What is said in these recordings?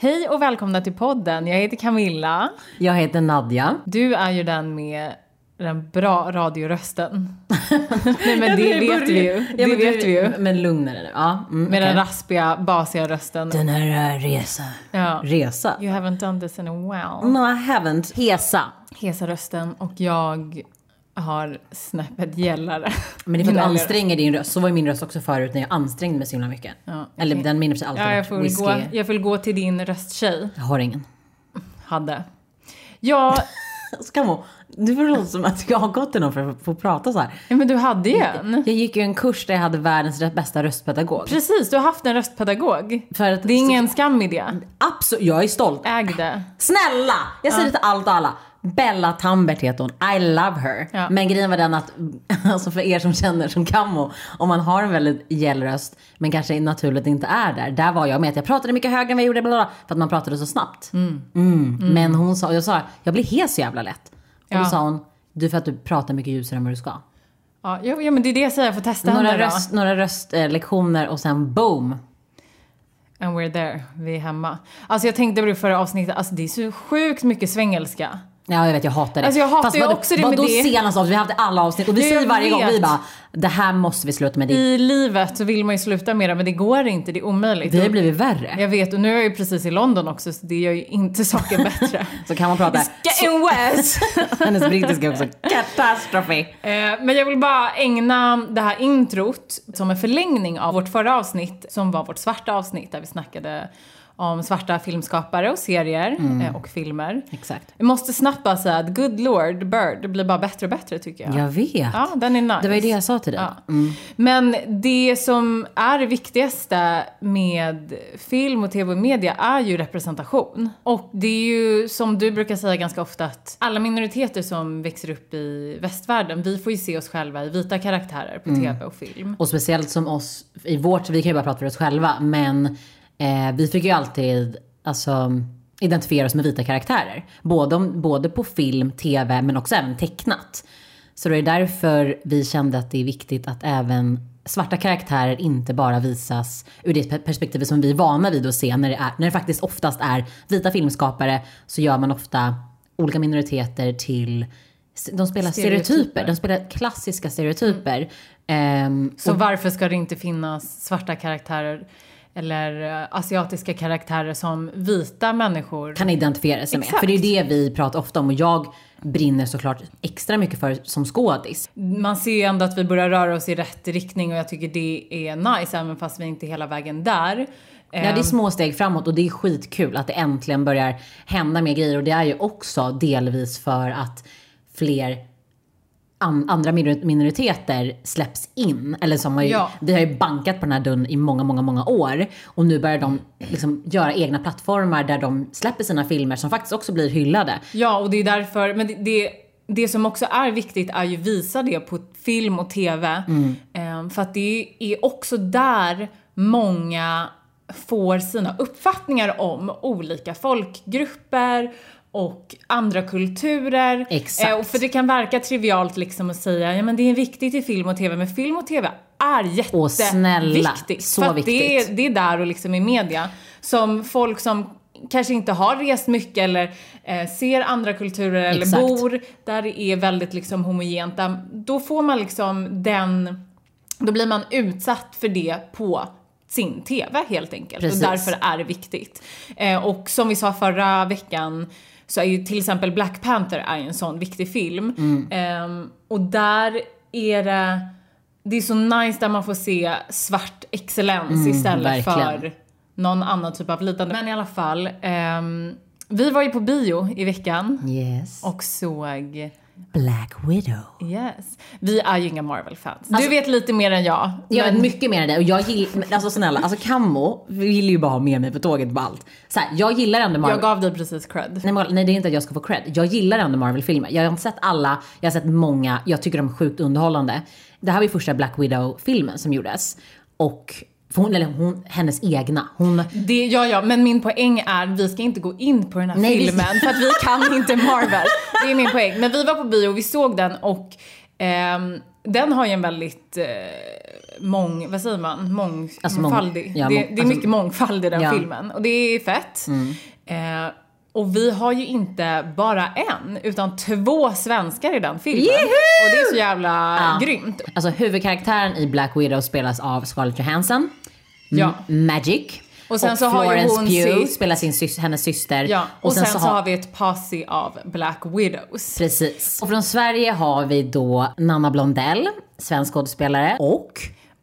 Hej och välkomna till podden. Jag heter Camilla. Jag heter Nadja. Du är ju den med den bra radiorösten. Nej men det vet vi ju. Det vet vi ju. Men lugnare nu. Ja, mm, Med den okej. raspiga, basiga rösten. Den här äh, resa. Ja. Resa? You haven't done this in a while. No, I haven't. Hesa. Hesa rösten och jag har snäppet gällare. Men det är för att du anstränger din röst. Så var ju min röst också förut när jag ansträngde mig så himla mycket. Ja, Eller okej. den min röst har alltid Ja, jag får, whisky. gå, jag får gå till din rösttjej. Jag har ingen. Hade. Ja, Skamo, du får låta som att jag har gått till någon för att få prata så här. ja, men du hade ju en. Jag gick ju en kurs där jag hade världens bästa röstpedagog. Precis, du har haft en röstpedagog. För att, Det är ingen skam i det. Absolut, jag är stolt. Äg det. Snälla! Jag säger det till allt och alla. Bella Tambert heter hon. I love her. Ja. Men grejen var den att, alltså för er som känner som Kammo, om man har en väldigt gäll röst men kanske naturligt inte är där. Där var jag med att jag pratade mycket högre än vad jag gjorde, bla bla, för att man pratade så snabbt. Mm. Men hon sa, jag sa, jag blir hes så jävla lätt. Och Ja. då sa hon, du för att du pratar mycket ljusare än vad du ska. Ja, ja, men det är det jag säger, jag får testa Några, henne röst, några röstlektioner och sen boom. då. And we're there, vi är hemma. Alltså jag tänkte på det förra avsnittet, alltså det är så sjukt mycket svengelska. Ja jag vet, jag hatar det. Alltså, jag hatar ju vadå- också det med vadå det. senaste avsnitt? Vi har haft alla avsnitt och vi Ja, jag säger varje gång, vet. vi bara, det här måste vi sluta med. Det, I livet så vill man ju sluta med det, men det går inte, det är omöjligt. vi har blivit värre. Jag vet, och nu är jag ju precis i London också, så det gör ju inte saken bättre. Så kan man prata. It's getting worse! Hennes brittiska också katastrofe. Eh, Men jag vill bara ägna det här introt som en förlängning av vårt förra avsnitt som var vårt svarta avsnitt där vi snackade om svarta filmskapare och serier Mm. eh, och filmer. Exakt. Jag måste snabbt bara säga att Good Lord Bird blir bara bättre och bättre tycker jag. Jag vet. Ja, den är nice. Det var ju det jag sa till dig. Ja. Men det som är det viktigaste med film och tv och media är ju representation. Och det är ju som du brukar säga ganska ofta att alla minoriteter som växer upp i västvärlden, vi får ju se oss själva i vita karaktärer på tv och film. Och speciellt som oss, i vårt, vi kan ju bara prata för oss själva, men eh, vi fick ju alltid alltså, identifiera oss med vita karaktärer. Både, både på film, tv, men också även tecknat. Så det är därför vi kände att det är viktigt att även svarta karaktärer inte bara visas ur det pe- perspektivet som vi är vana vid att se när det, är, när det faktiskt oftast är vita filmskapare så gör man ofta olika minoriteter till de spelar stereotyper. Stereotyper. De spelar klassiska stereotyper. Ehm, Så varför ska det inte finnas svarta karaktärer eller eh, asiatiska karaktärer som vita människor kan identifiera sig med. Exakt. För det är det vi pratar ofta om och jag brinner såklart extra mycket för som skådis. Man ser ju ändå att vi börjar röra oss i rätt riktning och jag tycker det är nice även fast vi inte är hela vägen där. Ja, det är små steg framåt och det är skitkul att det äntligen börjar hända mer grejer och det är ju också delvis för att fler an- andra minor- minoriteter släpps in. Eller som har ju, Ja. vi har ju bankat på den här dörren i många, många, många år. Och nu börjar de liksom göra egna plattformar där de släpper sina filmer som faktiskt också blir hyllade. Ja, och det är därför, men det, det, det som också är viktigt är ju visa det på film och TV. Ehm, för att det är också där många får sina uppfattningar om olika folkgrupper och andra kulturer. Exakt. Eh, och för det kan verka trivialt liksom att säga, ja men det är viktigt i film och TV, men film och TV är jätteviktigt. Åh, snälla, så för att Det, viktigt. är, det är där och liksom i media. Som folk som kanske inte har rest mycket eller eh, ser andra kulturer eller Exakt. bor där det är väldigt liksom homogent. där- Då får man liksom den, då blir man utsatt för det på sin TV helt enkelt. Precis. Och därför är det viktigt. Eh, och som vi sa förra veckan så är ju till exempel Black Panther är en sån viktig film. Mm. Ehm, och där är det, det är så nice där man får se svart excellens istället Mm, verkligen. för någon annan typ av lidande. Men i alla fall, ehm, vi var ju på bio i veckan Yes. och såg Black Widow. Yes. Vi är ju inga Marvel-fans. Alltså- du vet lite mer än jag. Jag vet men- mycket mer än det och jag gillar, alltså snälla, alltså Kammo vill ju bara ha med mig på tåget på allt. Så här, jag gillar ändå Marvel. jag gav dig precis cred. Nej, nej det är inte att jag ska få cred. Jag gillar ändå Marvel-filmer. Jag har inte sett alla, jag har sett många, jag tycker de är sjukt underhållande. Det här var ju första Black Widow-filmen som gjordes. Och, för hon, eller hon, hennes egna. Hon, Det, ja, ja, men min poäng är vi ska inte gå in på den här Nej, vi- filmen för att vi kan inte Marvel. Det är min poäng. Men vi var på bio och vi såg den och ehm, den har ju en väldigt eh, mång, vad säger man, mång, Alltså mång- mångfaldig. ja, det, mång- det är alltså- mycket mångfald i den Ja. filmen och det är fett. Eh, och vi har ju inte bara en, utan två svenskar i den filmen. Juhu! Och det är så jävla Ja. grymt. Alltså huvudkaraktären i Black Widow spelas av Scarlett Johansson. Ja. Magic. Och sen så har ju hon Pugh sitt- spelar sin sys- hennes syster. Ja, och, sen, så har vi ett posse av Black Widows. Precis. Och från Sverige har vi då Nanna Blondell, svensk skådespelare. Och...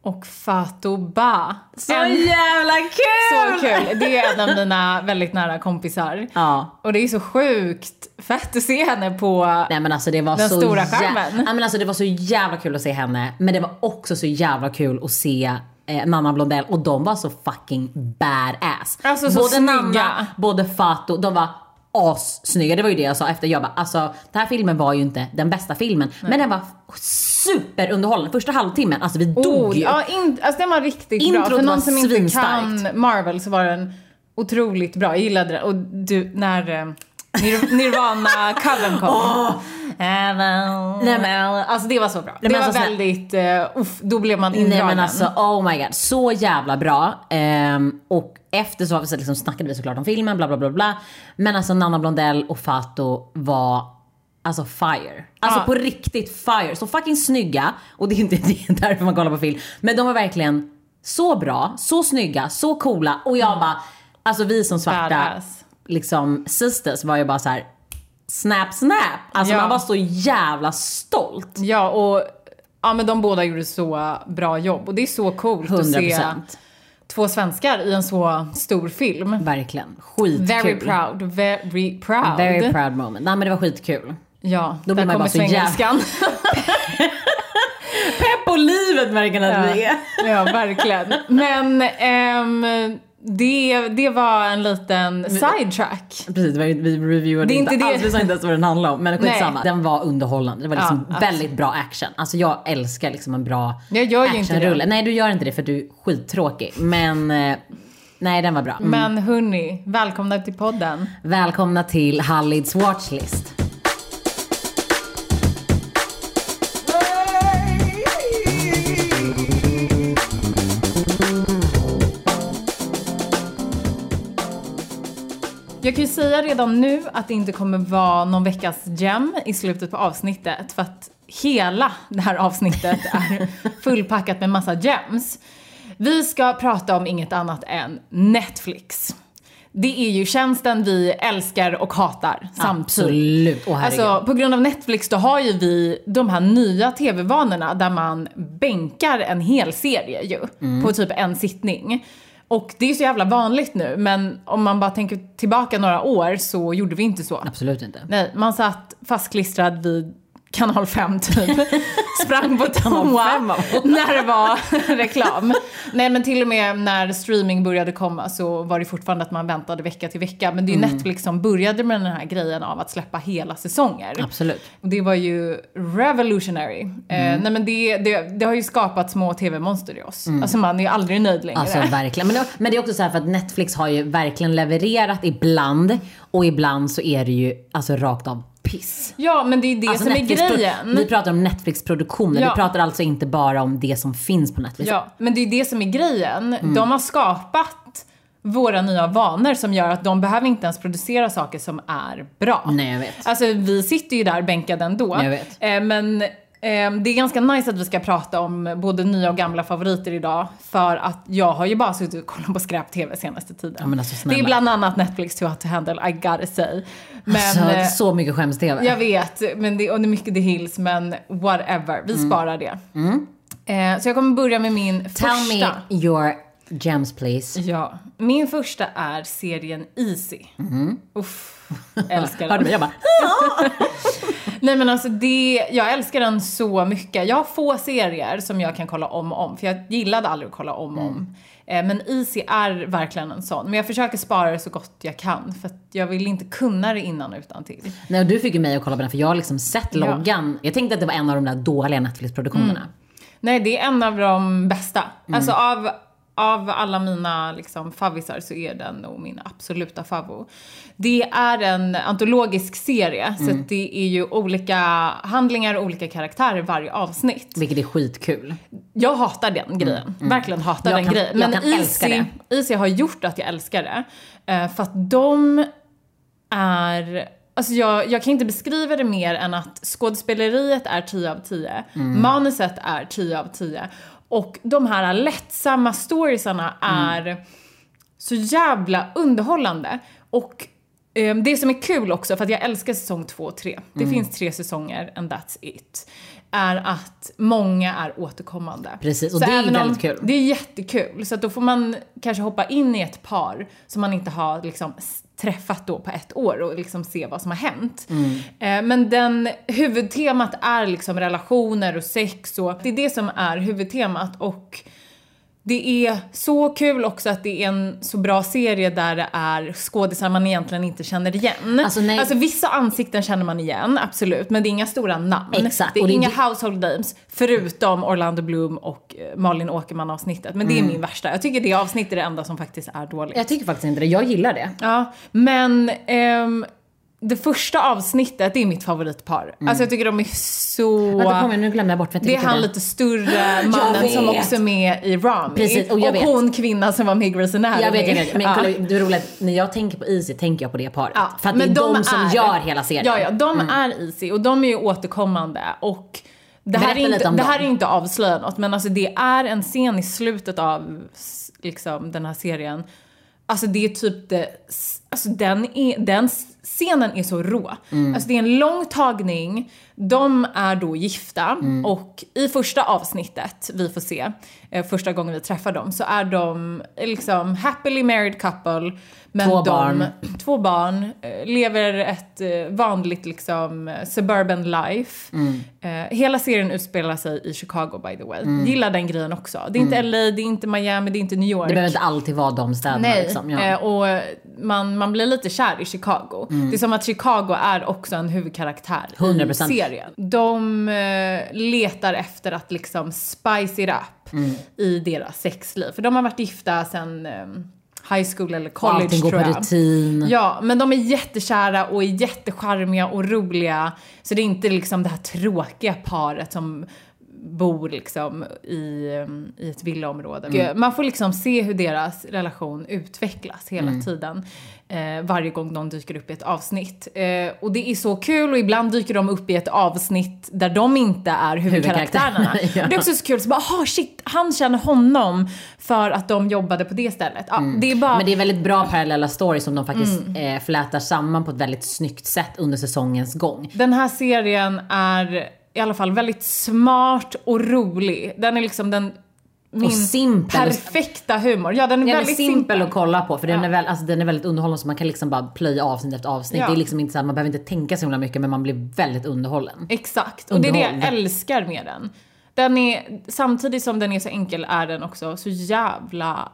Och Fatou Ba. Så En- jävla kul! så kul! Det är en av mina väldigt nära kompisar. Ja. Och det är så sjukt fett att se henne på... Nej men alltså det var Den så stora skärmen. Nej men alltså det var så jävla kul att se henne. Men det var också så jävla kul att se eh, Nanna Blondell och de var så fucking badass. Alltså, så både snygga. Nanna, både Fatou, de var assnygga. Det var ju det jag sa efter jag bara, alltså den här filmen var ju inte den bästa filmen. Men den var superunderhållande. Första halvtimmen, alltså vi dog Oh, ju. ja, in, alltså den var riktigt bra. Introt För någon som inte kan Marvel så var den otroligt bra. Jag gillade den. Och du, när eh, Nir- Nirvana-covern kom. Nej, men- Alltså det var så bra. men det var alltså, väldigt, uh, uff, då blev man indragen. Nej men alltså oh my god, så jävla bra. Ehm, och efter så, så liksom snackade vi såklart om filmen, bla bla bla bla. Men alltså Nanna Blondell och Fato var alltså fire. Alltså Ja. på riktigt fire. Så fucking snygga. Och det är inte det är därför man kollar på film. Men de var verkligen så bra, så snygga, så coola. Och jag bara, alltså vi som svarta Badass. liksom sisters var ju bara så här. Snap snap. Alltså Ja. man var så jävla stolt. Ja, och ja, men de båda gjorde så bra jobb. Och det är så coolt att se 100%. två svenskar i en så stor film. Verkligen. Skitkul. Very proud, very proud. Very proud moment. Nej men det var skitkul. Ja, Då blir där man kommer svengelskan. Pepp på livet ni att vi är. ja, verkligen. Men ehm, det, det var en liten sidetrack. Precis, vi reviewade Det inte, inte det- alls, vi sa inte ens vad den handlade om. Men skitsamma. Den var underhållande. Det var liksom Ja, väldigt bra action. Alltså jag älskar liksom en bra actionrulle. Nej du gör inte det för du är skittråkig. Men eh, nej den var bra. Mm. Men hörni, välkomna till podden. Välkomna till Hallids Watchlist. Jag kan ju säga redan nu att det inte kommer vara någon veckas gem i slutet på avsnittet för att hela det här avsnittet är fullpackat med massa gems. Vi ska prata om inget annat än Netflix. Det är ju tjänsten vi älskar och hatar samtidigt. Absolut. Herregud. Alltså på grund av Netflix då har ju vi de här nya tv-vanorna där man bänkar en hel serie ju Mm. på typ en sittning. Och det är så jävla vanligt nu men om man bara tänker tillbaka några år så gjorde vi inte så. Absolut inte. Nej, man satt fastklistrad vid kanal 5 typ. Sprang på toa när det var reklam. Nej men till och med när streaming började komma så var det fortfarande att man väntade vecka till vecka. Men det är ju Mm. Netflix som började med den här grejen av att släppa hela säsonger. Absolut. Och det var ju revolutionary. Mm. Eh, nej men det, det, det har ju skapat små tv-monster i oss. Alltså man är ju aldrig nöjd längre. Mm. Alltså verkligen. Men det, men det är också så här för att Netflix har ju verkligen levererat ibland. Och ibland så är det ju alltså rakt av piss. ja men det är det Alltså som är Netflix- grejen. Vi pratar om Netflix-produktioner. Ja. Vi pratar alltså inte bara om det som finns på Netflix. Ja, men det är det som är grejen. Mm. De har skapat våra nya vanor som gör att de behöver inte ens producera saker som är bra. Nej, jag vet. Alltså vi sitter ju där bänkade ändå. Jag vet. Eh, men det är ganska nice att vi ska prata om både nya och gamla favoriter idag. För att jag har ju bara suttit och kollat på skräp-tv senaste tiden. Ja, alltså, det är bland annat Netflix to have to handle, I gotta say. Men, alltså, eh, så mycket skäms-tv. jag vet, men det, och det är mycket The Hills, men whatever. Vi Mm. sparar det. Eh, så jag kommer börja med min Tell första. me your gems please. Ja, min första är serien Easy. Uff, älskar den. Jag bara, Nej men alltså det, jag älskar den så mycket. Jag har få serier som jag kan kolla om och om, för jag gillade aldrig att kolla om och Mm. om. Eh, Men Easy är verkligen en sån. Men jag försöker spara det så gott jag kan, för att jag vill inte kunna det innan utan till. Nej, och du fick ju mig att kolla på den för jag har liksom sett Ja. Mm. loggan. Jag tänkte att det var en av de där dåliga Netflix-produktionerna. Nej, det är en av de bästa. Mm. Alltså av av alla mina liksom, favvisar så är den nog min absoluta favvo. Det är en antologisk serie, så att det är ju olika handlingar och olika karaktärer varje avsnitt. Vilket är skitkul. Jag hatar den grejen. Verkligen hatar Jag den kan- grejen. Men Easy, Easy har gjort att jag älskar det. Eh, för att de är... Alltså jag, jag kan inte beskriva det mer än att skådespeleriet är 10 av 10. Mm. Manuset är 10 av 10. Och de här lättsamma storiesarna Mm. är så jävla underhållande. Och eh, det som är kul också, för att jag älskar säsong två och tre. Det Mm. finns tre säsonger and that's it. Är att många är återkommande. Precis, och Så det är väldigt kul. Det är jättekul. Så att då får man kanske hoppa in i ett par som man inte har liksom träffat då på ett år och liksom se vad som har hänt. Mm. Eh, men den, huvudtemat är liksom relationer och sex och det är det som är huvudtemat och det är så kul också att det är en så bra serie där det är skådisar man egentligen inte känner igen. Alltså, nej. vissa ansikten känner man igen, absolut, men det är inga stora namn. Exakt, Det är och det- inga household names, förutom Orlando Bloom och eh, Malin Åkerman avsnittet. Men det är min värsta. Jag tycker det avsnittet är det enda som faktiskt är dåligt. Jag tycker faktiskt inte det. Jag gillar det. Ja, men ehm, det första avsnittet, det är mitt favoritpar. Alltså jag tycker de är så... Vänta, kom igen, nu glömde jag bort. jag Det är han lite större mannen som vet. också är med i Rami. Precis, och jag vet. hon kvinnan som var med i Grey's Anatomy. Jag vet, jag vet. Men Ja. kolla, det är roligt, när jag tänker på Easy tänker jag på det paret. Ja, för att det är men de, som är- gör hela serien. Mm. Ja, ja, de är easy och de är ju återkommande och det här, Berätta är inte, det här är inte avslöja något men alltså det är en scen i slutet av liksom den här serien. Alltså det är typ det, alltså den, är, den scenen är så rå. Mm. Alltså det är en lång tagning, de är då gifta Mm. och i första avsnittet vi får se, eh, första gången vi träffar dem, så är de liksom happily married couple. Men Två de, barn. Två barn, eh, lever ett eh, vanligt liksom eh, suburban life. Mm. Eh, hela serien utspelar sig i Chicago by the way. Mm. Gillar den grejen också. Det är inte LA, det är inte Miami, det är inte New York. Det behöver inte alltid vara de städerna Nej, liksom. Ja. eh, och man, man blir lite kär i Chicago. Det är som att Chicago är också en huvudkaraktär 100%. i serien. De eh, letar efter att liksom spice it up i deras sexliv. För de har varit gifta sedan eh, high school eller college Allting går tror på jag. rutin. Ja, men de är jättekära och är jättecharmiga och roliga. Så det är inte liksom det här tråkiga paret som bor liksom i, um, i ett villaområde. Eh, Man får liksom se hur deras relation utvecklas hela tiden. Eh, varje gång de dyker upp i ett avsnitt. Eh, och det är så kul och ibland dyker de upp i ett avsnitt där de inte är huvudkaraktärerna. Ja. Och det är också så kul, så bara, aha shit, han känner honom för att de jobbade på det stället. Ja, det är bara... Men det är väldigt bra parallella stories som de faktiskt Mm. eh, flätar samman på ett väldigt snyggt sätt under säsongens gång. Den här serien är i alla fall väldigt smart och rolig. Den är liksom den min simpel. perfekta humor. Ja, den är Den är väldigt simpel simpel. att kolla på för den, är väl, alltså, den är väldigt underhållande så man kan liksom bara plöja avsnitt efter avsnitt. Ja. Det är liksom inte så här, man behöver inte tänka så himla mycket men man blir väldigt underhållen. Exakt, och det är det jag älskar med den. Den är, samtidigt som den är så enkel är den också så jävla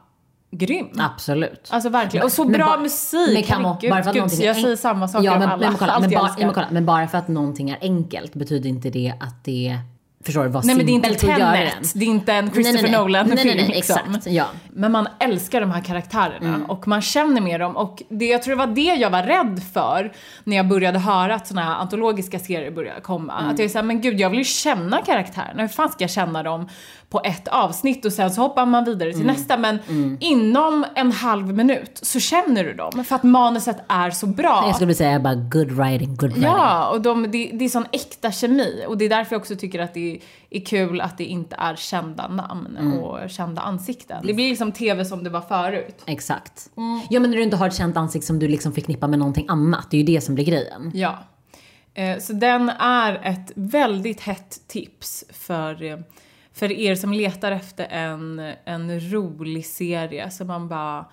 grym. Absolut. Alltså verkligen. Och så Men bra ba- musik. Men kan Herregud, bara för att Gud, jag säger samma saker ja, men, om alla. Men, kolla, Allt men, bara, men, kolla, men bara för att någonting är enkelt betyder inte det att det Förstår du? Vad Nej men det är inte att göra den. Det är inte en Christopher. Nolan-film. Liksom. exakt. Ja. Men man älskar de här karaktärerna Mm. och man känner med dem. Och det, jag tror det var det jag var rädd för när jag började höra att såna här antologiska serier började komma. Mm. Att jag är såhär, men gud jag vill ju känna karaktärerna. Hur fan ska jag känna dem på ett avsnitt och sen så hoppar man vidare till Mm. nästa. Men inom en halv minut så känner du dem för att manuset är så bra. Jag skulle säga bara good writing, good writing. Ja, och de, det, det är sån äkta kemi. Och det är därför jag också tycker att det är kul att det inte är kända namn Mm. och kända ansikten. Det blir liksom tv som det var förut. Exakt. Mm. Ja men när du inte har ett känt ansikte som du liksom förknippar med någonting annat. Det är ju det som blir grejen. Ja. Eh, Så den är ett väldigt hett tips för, eh, för er som letar efter en, en rolig serie som man bara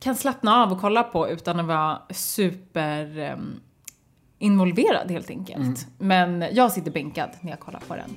kan slappna av och kolla på utan att vara super eh, involverad helt enkelt. Men jag sitter bänkad när jag kollar på den.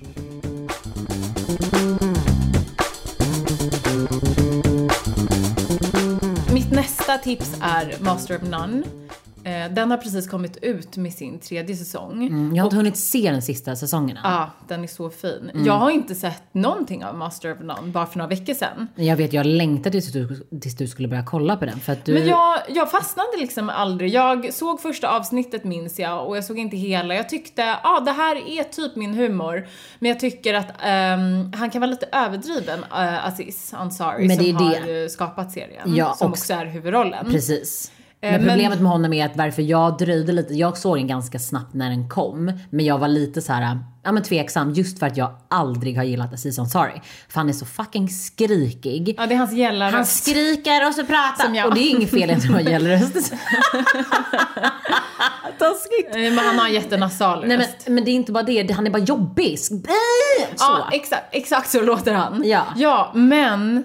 Mitt nästa tips är Master of None. Eh, den har precis kommit ut med sin tredje säsong. Mm, jag har inte hunnit se den sista säsongen än. Ja, den är så fin. Mm. Jag har inte sett någonting av Master of None bara för några veckor sedan. Jag vet, jag längtade tills du, tills du skulle börja kolla på den. För att du... Men jag, jag fastnade liksom aldrig. Jag såg första avsnittet minns jag och jag såg inte hela. Jag tyckte, ja ah, det här är typ min humor. Men jag tycker att ehm, han kan vara lite överdriven, uh, Aziz Ansari, det som har det. eh, skapat serien. Ja, som och- också är huvudrollen. Precis. Eh, Men problemet med honom är att varför jag dröjde lite, jag såg den ganska snabbt när den kom. Men jag var lite så här, ja men tveksam just för att jag aldrig har gillat Aziz Ansari. För han är så fucking skrikig. Ja, det är hans Han gällarröst. skriker och så pratar. Och det är inget fel i att ha gällarröst. Taskigt. Men han har en jättenasal röst. Nej men, men det är inte bara det, han är bara jobbig. Så. Ja, exakt, exakt så låter han. Ja. ja, men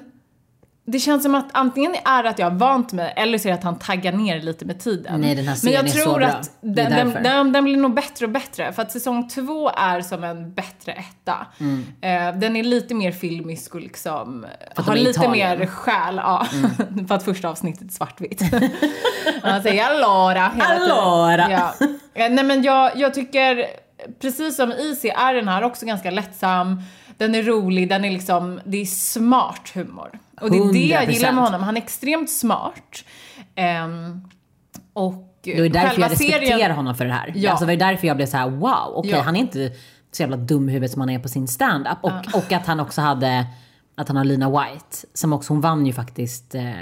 det känns som att antingen är det att jag har vant mig eller så är det att han taggar ner lite med tiden. Nej, den här Men jag är så tror bra. att den, den, den, den blir nog bättre och bättre för att säsong två är som en bättre etta. Mm. Eh, den är lite mer filmisk och liksom har lite Italien. mer själ. Ja, för att första avsnittet är svartvitt. Han säger allora hela tiden. Allora. Ja. Eh, Nej men jag, jag tycker, precis som Easy är den här också ganska lättsam. Den är rolig, den är liksom, det är smart humor. Och det är det jag 100%. gillar med honom, han är extremt smart. Ehm, och Det ju därför jag respekterar serien, honom för det här. Ja. Alltså det var därför jag blev så här: wow, okej Ja. han är inte så jävla dum huvudet som han är på sin stand-up. Och, och att han också hade, att han har Lina White, som också, hon vann ju faktiskt, eh, hon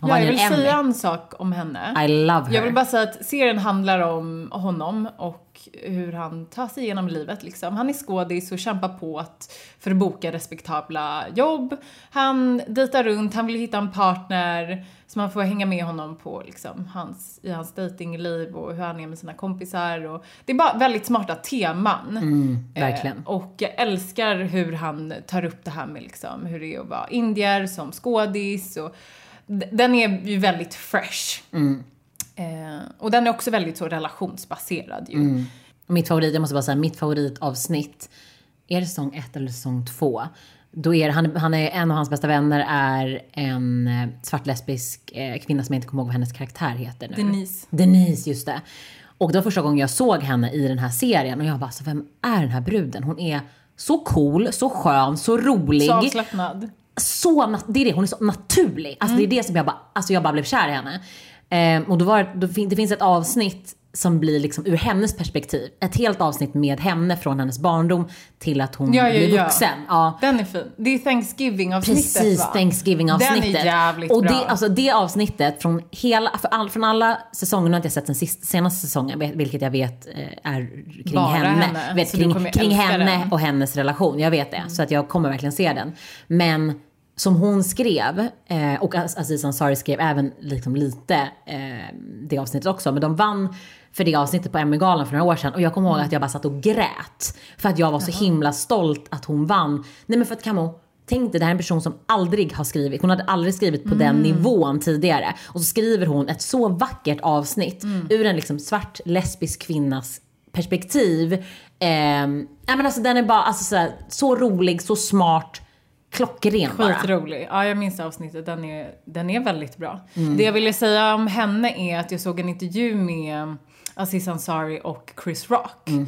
Ja, vann jag vill en säga en sak om henne. I love her. Jag vill bara säga att serien handlar om honom och hur han tar sig igenom livet liksom. Han är skådis och kämpar på att för att boka respektabla jobb. Han dejtar runt, han vill hitta en partner så man får hänga med honom på liksom hans, i hans datingliv och hur han är med sina kompisar och det är bara väldigt smarta teman. Mm, verkligen. Eh, och jag älskar hur han tar upp det här med liksom hur det är att vara indier som skådis och den är ju väldigt fresh. Mm. Eh, och den är också väldigt så relationsbaserad ju. Mm. Mitt favorit, jag måste bara säga, mitt favoritavsnitt, är det säsong ett eller säsong två? Då är det- han, han är, en av hans bästa vänner är en eh, svart lesbisk eh, kvinna som jag inte kommer ihåg vad hennes karaktär heter nu. Denise. Denise, just det. Och det var första gången jag såg henne i den här serien och jag bara, alltså, vem är den här bruden? Hon är så cool, så skön, så rolig. Så avslappnad. så, det är det, hon är så naturlig. Alltså det är det som jag bara, alltså jag bara blev kär i henne. Ehm, och då var, då fin, det finns ett avsnitt som blir liksom ur hennes perspektiv. Ett helt avsnitt med henne från hennes barndom till att hon Ja, ja, blir vuxen. Ja. Den är fin. Det är Thanksgiving-avsnittet Precis, va? Thanksgiving-avsnittet. Den är jävligt och bra. Det, alltså det avsnittet från, hela, för all, från alla säsonger, nu har inte jag sett den sista, senaste säsongen, vil- vilket jag vet eh, är kring Bara henne. henne, Vet, kring kring henne den. Mm. och hennes relation, jag vet det. Så att jag kommer verkligen se den. Men som hon skrev, eh, och Az- Aziz Ansari skrev även liksom lite eh, det avsnittet också, men de vann för det avsnittet på Emmygalan för några år sedan och jag kommer ihåg att jag bara satt och grät. För att jag var så himla stolt att hon vann. Nej men för att Camo, Tänk dig, det här är en person som aldrig har skrivit, hon hade aldrig skrivit på den nivån tidigare. Och så skriver hon ett så vackert avsnitt ur en liksom svart lesbisk kvinnas perspektiv. Eh, men alltså den är bara alltså, så, här, så rolig, så smart, klockren bara. Skitrolig. Ja, jag minns avsnittet. Den är, den är väldigt bra. Mm. Det jag ville säga om henne är att jag såg en intervju med Aziz Ansari och Chris Rock. Mm.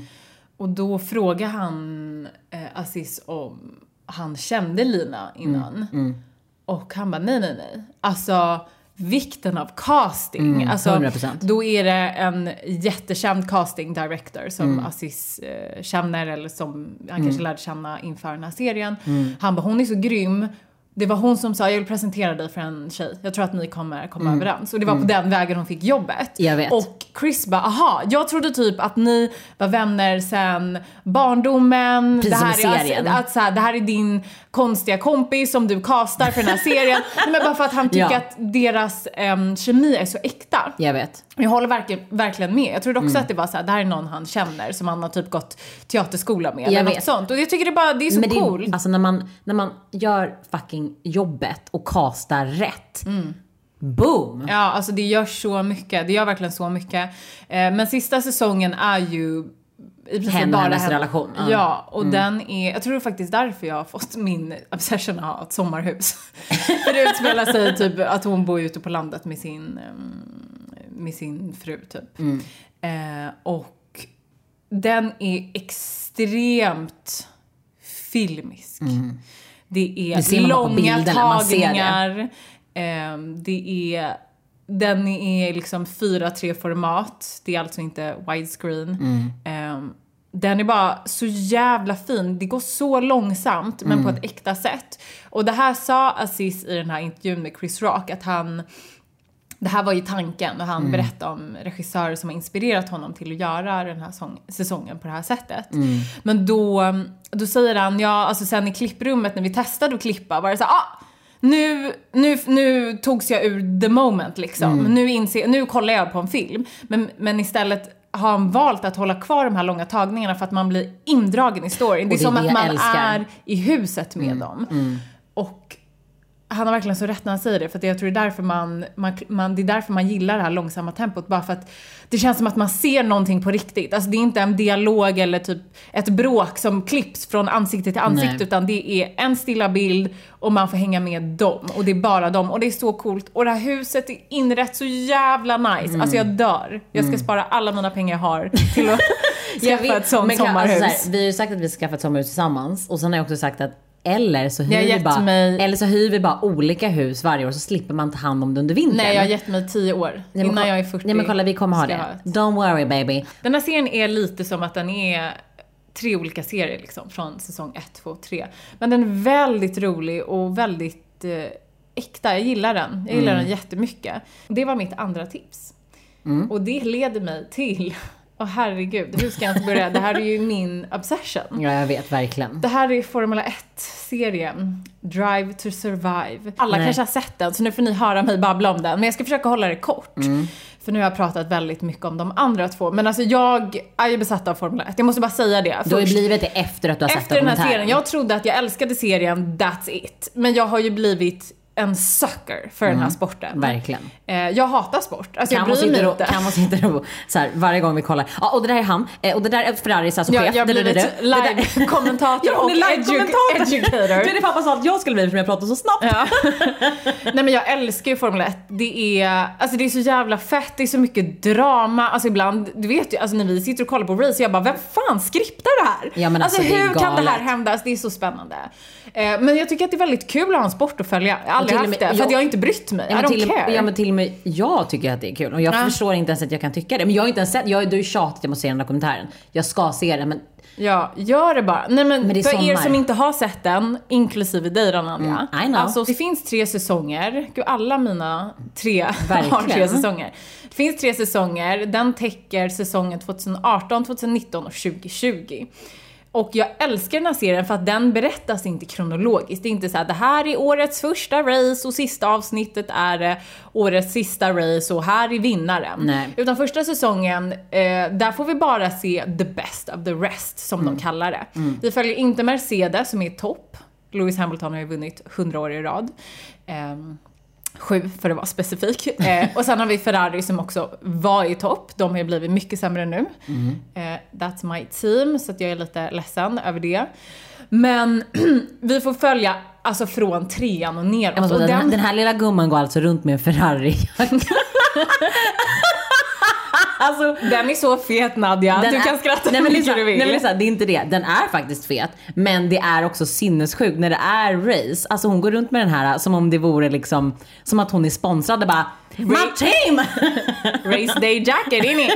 Och då frågade han eh, Aziz om han kände Lina innan. Mm. Och han bara nej, nej, nej. Alltså vikten av casting. Mm, alltså, 100%. då är det en jättekänd casting director som Mm. Aziz eh, känner eller som han kanske lärde känna inför den här serien. Mm. Han bara, hon är så grym. Det var hon som sa, jag vill presentera dig för en tjej. Jag tror att ni kommer komma överens. Och det var på den vägen hon fick jobbet. Mm. Jag vet. Och Chris bara, aha, jag trodde typ att ni var vänner sen barndomen. Precis det här som i är, serien. Att, så här, det här är din konstiga kompis som du castar för den här serien. Nej, men bara för att han tycker Ja. att deras em, kemi är så äkta. Jag vet. Jag håller verkligen, verkligen med. Jag trodde också Mm. att det var så här, det här är någon han känner som han har typ gått teaterskola med Jag eller något vet. sånt. Och jag tycker det bara, det är så Men är, coolt. alltså när man, när man gör fucking jobbet och castar rätt. Boom! Ja, alltså det gör så mycket. Det gör verkligen så mycket. Eh, men sista säsongen är ju i och bara hennes henne. relation, ja. Ja, och den är, jag tror faktiskt därför jag har fått min obsession ha ett sommarhus. För det utspelar sig typ att hon bor ute på landet med sin, ehm, med sin fru typ. Mm. Eh, och den är extremt filmisk. Det är Mm. Det man bara på långa bilderna, man ser det. tagningar. Eh, det är, den är liksom 4-3 format. Det är alltså inte widescreen. Mm. Eh, den är bara så jävla fin. Det går så långsamt men på Mm. ett äkta sätt. Och det här sa Aziz i den här intervjun med Chris Rock att han det här var ju tanken och han berättade om regissörer som har inspirerat honom till att göra den här sång, säsongen på det här sättet. Men då, då säger han, ja alltså sen i klipprummet när vi testade att klippa var det så här, ah, nu, nu, nu togs jag ur the moment liksom. Nu, inser, nu kollar jag på en film. Men, men istället har han valt att hålla kvar de här långa tagningarna för att man blir indragen i storyn. Det är det är som det att man älskar. är i huset med dem. Och han har verkligen så rätt när han säger det för jag tror det är därför man, man, man, det är därför man gillar det här långsamma tempot bara för att det känns som att man ser någonting på riktigt. Alltså det är inte en dialog eller typ ett bråk som klipps från ansikte till ansikte Nej. utan det är en stilla bild och man får hänga med dem och det är bara dem och det är så coolt och det här huset är inrett så jävla nice. Alltså jag dör. Jag ska spara alla mina pengar jag har till att skaffa ett sånt kan- sommarhus. Alltså, så här, vi har ju sagt att vi ska skaffa ett sommarhus tillsammans och sen har jag också sagt att eller så, hyr vi bara, mig- eller så hyr vi bara olika hus varje år så slipper man ta hand om det under vintern. Nej jag har gett mig tio år Nej, innan jag är 40. Nej men kolla vi kommer ha det. ha. Don't worry baby. Den här serien är lite som att den är tre olika serier liksom, från säsong 1, 2, 3. Men den är väldigt rolig och väldigt eh, äkta. Jag gillar den. Jag gillar den jättemycket. Det var mitt andra tips. Och det leder mig till, åh herregud, hur ska jag ens börja? Det här är ju min obsession. Ja jag vet verkligen. Det här är Formula 1-serien, Drive to Survive. Alla Nej. kanske har sett den, så nu får ni höra mig babbla om den. Men jag ska försöka hålla det kort. Mm. För nu har jag pratat väldigt mycket om de andra två. Men alltså jag är ju besatt av Formula 1. Jag måste bara säga det. Du har ju blivit det efter att du har sett Efter den här serien, jag trodde att jag älskade serien That's It. Men jag har ju blivit en sucker för den här sporten. Verkligen. Eh, jag hatar sport. Alltså jag Kan man bryr mig inte. kan man sitter och så här, varje gång vi kollar. Ja och det där är han. Eh, och det där är Ferraris alltså Ja, chef. jag har Det det blivit det live-kommentator och live-kommentator. educator. Det är det pappa sa att jag skulle bli för jag pratar så snabbt. Ja. Nej men jag älskar ju Formel 1. Det är, alltså det är så jävla fett, det är så mycket drama. Alltså ibland, du vet ju, alltså när vi sitter och kollar på race, jag bara, vem fan skriptar det här? Ja, men alltså, det är hur kan det här hända? Alltså, det är så spännande. Eh, men jag tycker att det är väldigt kul att ha en sport att följa. Aldrig haft med- det, för jag- att jag har inte brytt mig. Ja, men, till, ja men till och med jag tycker att det är kul. Och jag Ja. förstår inte ens att jag kan tycka det. Men jag har inte ens sett, jag, du har ju tjatat att jag måste se den dokumentären. Jag ska se den men Ja, gör det bara. Nej men, Men är för er sommar. som inte har sett den, inklusive dig Rananja. Mm. Alltså det finns tre säsonger. Gud, alla mina tre har tre säsonger. Det finns tre säsonger. Den täcker säsongen 2018, 2019 och 2020. Och jag älskar den här serien för att den berättas inte kronologiskt. Det är inte så här, det här är årets första race och sista avsnittet är eh, årets sista race och här är vinnaren. Nej. Utan första säsongen, eh, där får vi bara se the best of the rest, som Mm. de kallar det. Vi följer inte Mercedes som är topp. Lewis Hamilton har ju vunnit 100 år i rad. Ehm, Sju för att vara specifik. Eh, och sen har vi Ferrari som också var i topp. De har ju blivit mycket sämre nu. Mm. Eh, that's my team, så att jag är lite ledsen över det. Men vi får följa alltså från trean och neråt. och den, här, den- den här lilla gumman går alltså runt med en Ferrari. alltså, Den är så fet Nadja, du är- kan skratta nej, hur men mycket du vill. Nej men Lisa, det är inte det. Den är faktiskt fet. Men det är också sinnessjukt när det är race. Alltså hon går runt med den här som om det vore liksom, som att hon är sponsrad och bara My team! Race day jacket, in i.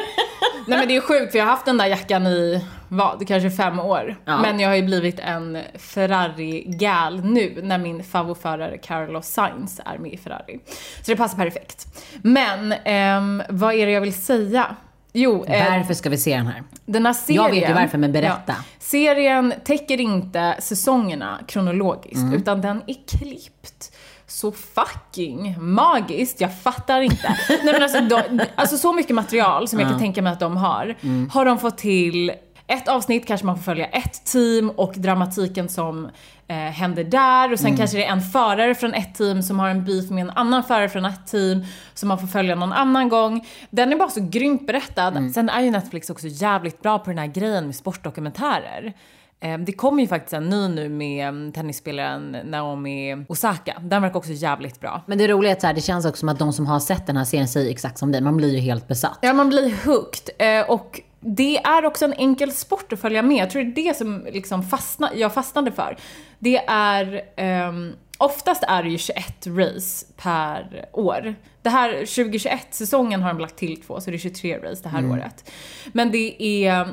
Nej men det är sjukt för jag har haft den där jackan i, vad, kanske fem år. Ja. Men jag har ju blivit en Ferrari-gal nu när min favoritförare Carlos Sainz är med i Ferrari. Så det passar perfekt. Men, ehm, vad är det jag vill säga? Jo, eh, Varför ska vi se den här? den här serien... Jag vet ju varför, men berätta. serien täcker inte säsongerna kronologiskt, Mm. utan den är klippt så fucking magiskt. Jag fattar inte. Nej men alltså, de, alltså så mycket material som jag kan tänka mig att de har, Mm. har de fått till ett avsnitt kanske man får följa ett team och dramatiken som eh, händer där och sen Mm. kanske det är en förare från ett team som har en beef med en annan förare från ett team som man får följa någon annan gång. Den är bara så grymt berättad. Mm. Sen är ju Netflix också jävligt bra på den här grejen med sportdokumentärer. Eh, Det kommer ju faktiskt en ny nu med mm, tennisspelaren Naomi Osaka. Den verkar också jävligt bra. Men det roliga är att så här, det känns också som att de som har sett den här serien säger exakt som dig. Man blir ju helt besatt. Ja, man blir hooked. Eh, och det är också en enkel sport att följa med. Jag tror det är det som liksom fastna, jag fastnade för. Det är, ehm, oftast är det ju 21 race per år. Det här 2021-säsongen har de lagt till två, så det är 23 race det här året. Men det är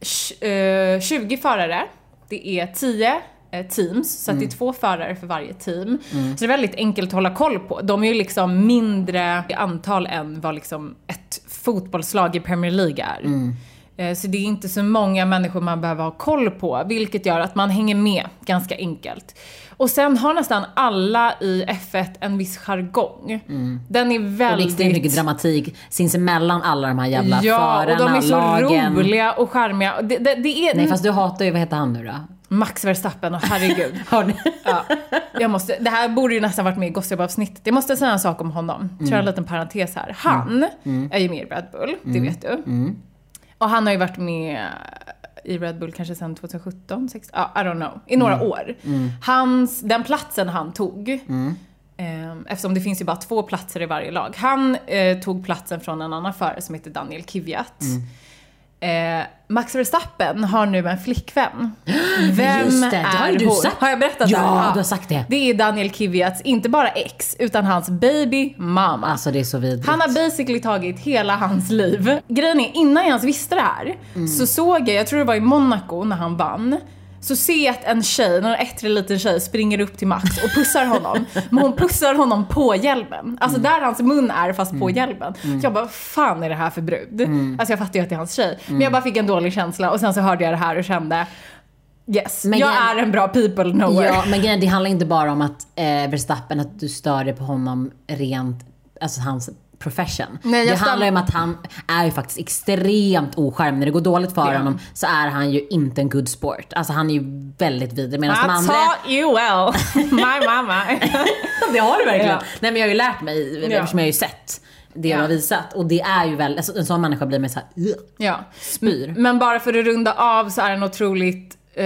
tj- eh, 20 förare, det är 10 eh, teams, så att det är två förare för varje team. Så det är väldigt enkelt att hålla koll på. De är ju liksom mindre i antal än vad liksom ett fotbollslag i Premier League är. Eh, Så det är inte så många människor man behöver ha koll på, vilket gör att man hänger med ganska enkelt. Och sen har nästan alla i F1 en viss jargong. Den är Och det är extremt mycket väldigt... dramatik sinsemellan alla de här jävla Ja, förarna, och de är så lagen. roliga och charmiga. Det, det, det är Nej fast du hatar ju, vad heter han nu då? Max Verstappen och herregud. Ja, jag måste, det här borde ju nästan varit med i Gossip-avsnittet. Jag måste säga en sak om honom. Tror jag en liten parentes här. Han är ju med i Red Bull, det vet du. Och han har ju varit med i Red Bull kanske sedan 2017, 16, ja, I don't know, i några år. Hans, den platsen han tog, eh, eftersom det finns ju bara två platser i varje lag. Han eh, tog platsen från en annan förare som heter Daniel Kvyat. Eh, Max Verstappen har nu en flickvän. Vem Just det, det har är du hon? sagt. Har jag berättat Ja, det? här? du har sagt det. Det är Daniel Kvyats, inte bara ex, utan hans baby mamma. Alltså det är så vidrigt. Han har basically tagit hela hans liv. Grejen är, innan jag ens visste det här, Mm. så såg jag, jag tror det var i Monaco när han vann, så jag att en tjej, någon ettrig liten tjej, springer upp till Max och pussar honom. Men hon pussar honom på hjälmen. Alltså Mm. där hans mun är fast på hjälmen. Jag bara, vad fan är det här för brud? Mm. Alltså jag fattar ju att det är hans tjej. Men jag bara fick en dålig känsla och sen så hörde jag det här och kände, yes, Men jag är en bra people knower. Ja, men grejen, det handlar inte bara om att eh, Verstappen, att du stör dig på honom rent, alltså hans profession. Nej, det handlar ju om att han är ju faktiskt extremt ocharmig. När det går dåligt för Ja. honom så är han ju inte en good sport. Alltså han är ju väldigt vidrig. Medan I andra... taught you well, my mama. det har du verkligen. Ja. Nej men jag har ju lärt mig, eftersom jag har ju sett det du har visat. Och det är ju väl, alltså, en sån människa blir med så här, "Ugh", Ja. spyr. Men bara för att runda av så är det en otroligt eh,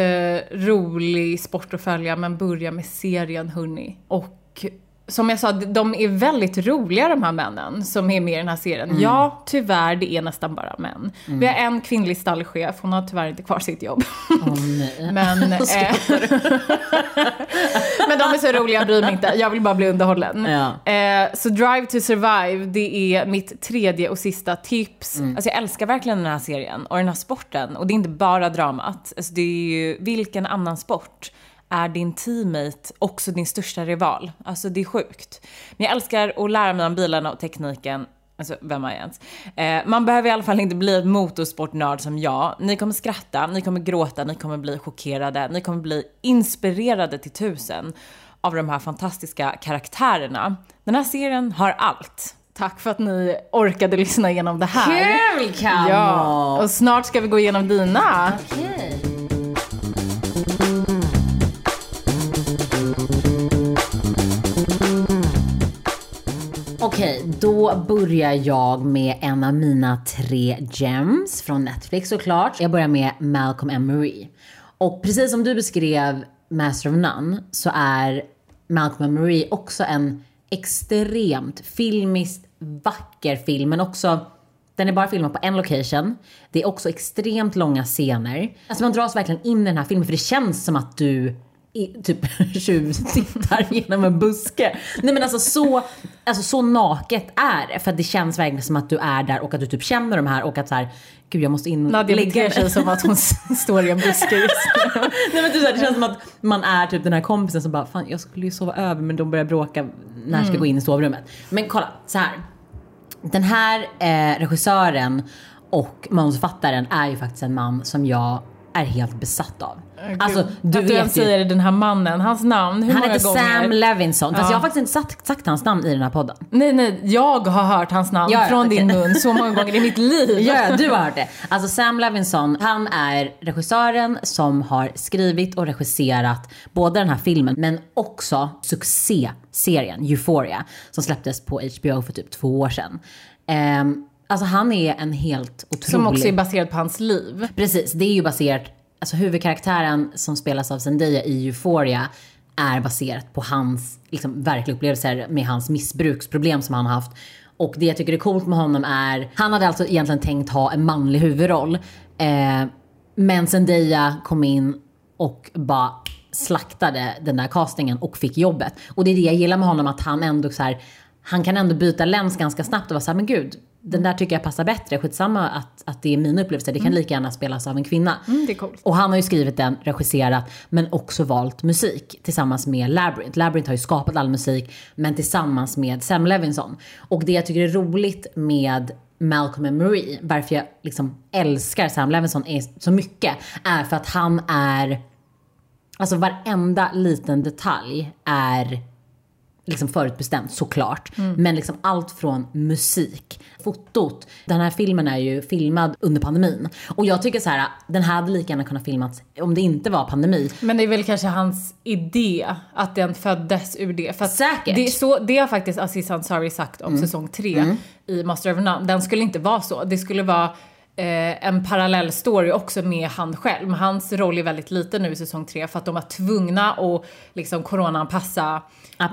rolig sport att följa, men börja med serien hörni. Och som jag sa, de är väldigt roliga de här männen som är med i den här serien. Ja, tyvärr, det är nästan bara män. Vi har en kvinnlig stallchef, hon har tyvärr inte kvar sitt jobb. Nej. Men, eh, men de är så roliga, jag bryr mig inte. Jag vill bara bli underhållen. Ja. Eh, så Drive to Survive, det är mitt tredje och sista tips. Mm. Alltså jag älskar verkligen den här serien och den här sporten. Och det är inte bara dramat. Alltså det är ju, vilken annan sport är din teammate också din största rival? Alltså det är sjukt. Men jag älskar att lära mig om bilarna och tekniken. Alltså, vem är jag ens? Eh, man behöver i alla fall inte bli ett motorsportnörd som jag. Ni kommer skratta, ni kommer gråta, ni kommer bli chockerade, ni kommer bli inspirerade till tusen av de här fantastiska karaktärerna. Den här serien har allt. Tack för att ni orkade lyssna igenom det här. Kul! Ja, och snart ska vi gå igenom dina. Okej. Okej, då börjar jag med en av mina tre gems från Netflix såklart. Jag börjar med Malcolm and Marie. Och precis som du beskrev Master of None så är Malcolm and Marie också en extremt filmiskt vacker film men också den är bara filmad på en location. Det är också extremt långa scener. Alltså man dras verkligen in i den här filmen för det känns som att du i, typ tjuvtittar genom en buske. Nej men alltså så, alltså så naket är det. För att det känns verkligen som att du är där och att du typ känner de här och att så här, gud jag måste in och Nadja lägga mig. som att hon står i en buske just nu. Nej men typ så här, det känns som att man är typ den här kompisen som bara, fan jag skulle ju sova över men de börjar bråka när jag ska gå in i sovrummet. Men kolla, så här. Den här eh, regissören och manusförfattaren är ju faktiskt en man som jag är helt besatt av. Alltså du att du vet ju. säger den här mannen, hans namn, hur Han många heter gånger? Sam Levinson. Fast Ja. jag har faktiskt inte sagt, sagt hans namn i den här podden. Nej, nej, jag har hört hans namn Ja, från okej. din mun så många gånger i mitt liv. Ja, du har hört det. Alltså Sam Levinson, han är regissören som har skrivit och regisserat både den här filmen men också succéserien Euphoria som släpptes på HBO för typ två år sedan. Ehm, alltså han är en helt otrolig... Som också är baserad på hans liv. Precis, det är ju baserat alltså huvudkaraktären som spelas av Zendaya i Euphoria är baserat på hans liksom, verkliga upplevelser med hans missbruksproblem som han har haft. Och det jag tycker är coolt med honom är, han hade alltså egentligen tänkt ha en manlig huvudroll. Eh, men Zendaya kom in och bara slaktade den där castingen och fick jobbet. Och det är det jag gillar med honom, att han ändå så här, han kan ändå byta läns ganska snabbt och vara såhär, men gud, den där tycker jag passar bättre. Skitsamma att, att det är mina upplevelser, det kan lika gärna spelas av en kvinna. Mm, det är coolt. Och han har ju skrivit den, regisserat, men också valt musik tillsammans med Labyrinth. Labyrinth har ju skapat all musik, men tillsammans med Sam Levinson. Och det jag tycker är roligt med Malcolm and Marie, varför jag liksom älskar Sam Levinson så mycket, är för att han är, alltså varenda liten detalj är liksom förutbestämt såklart. Men liksom allt från musik, fotot. Den här filmen är ju filmad under pandemin. Och jag tycker så här, den här hade lika gärna kunnat filmats om det inte var pandemi. Men det är väl kanske hans idé att den föddes ur det. För Säkert. Det, så, det har faktiskt Aziz Ansari sagt om säsong 3 i Master of None. Den skulle inte vara så. Det skulle vara eh, en parallell story också med han själv. Men hans roll är väldigt liten nu i säsong 3 för att de var tvungna att liksom coronaanpassa